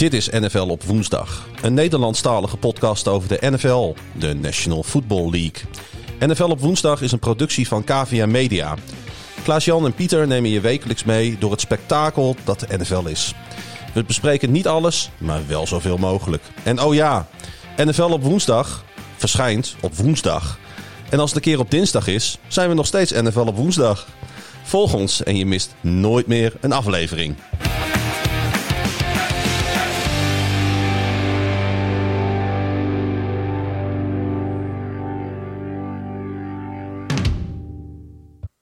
Dit is NFL op woensdag. Een Nederlandstalige podcast over de NFL, de National Football League. NFL op woensdag is een productie van KVM Media. Klaas-Jan en Pieter nemen je wekelijks mee door het spektakel dat de NFL is. We bespreken niet alles, maar wel zoveel mogelijk. En oh ja, NFL op woensdag verschijnt op woensdag. En als het een keer op dinsdag is, zijn we nog steeds NFL op woensdag. Volg ons en je mist nooit meer een aflevering.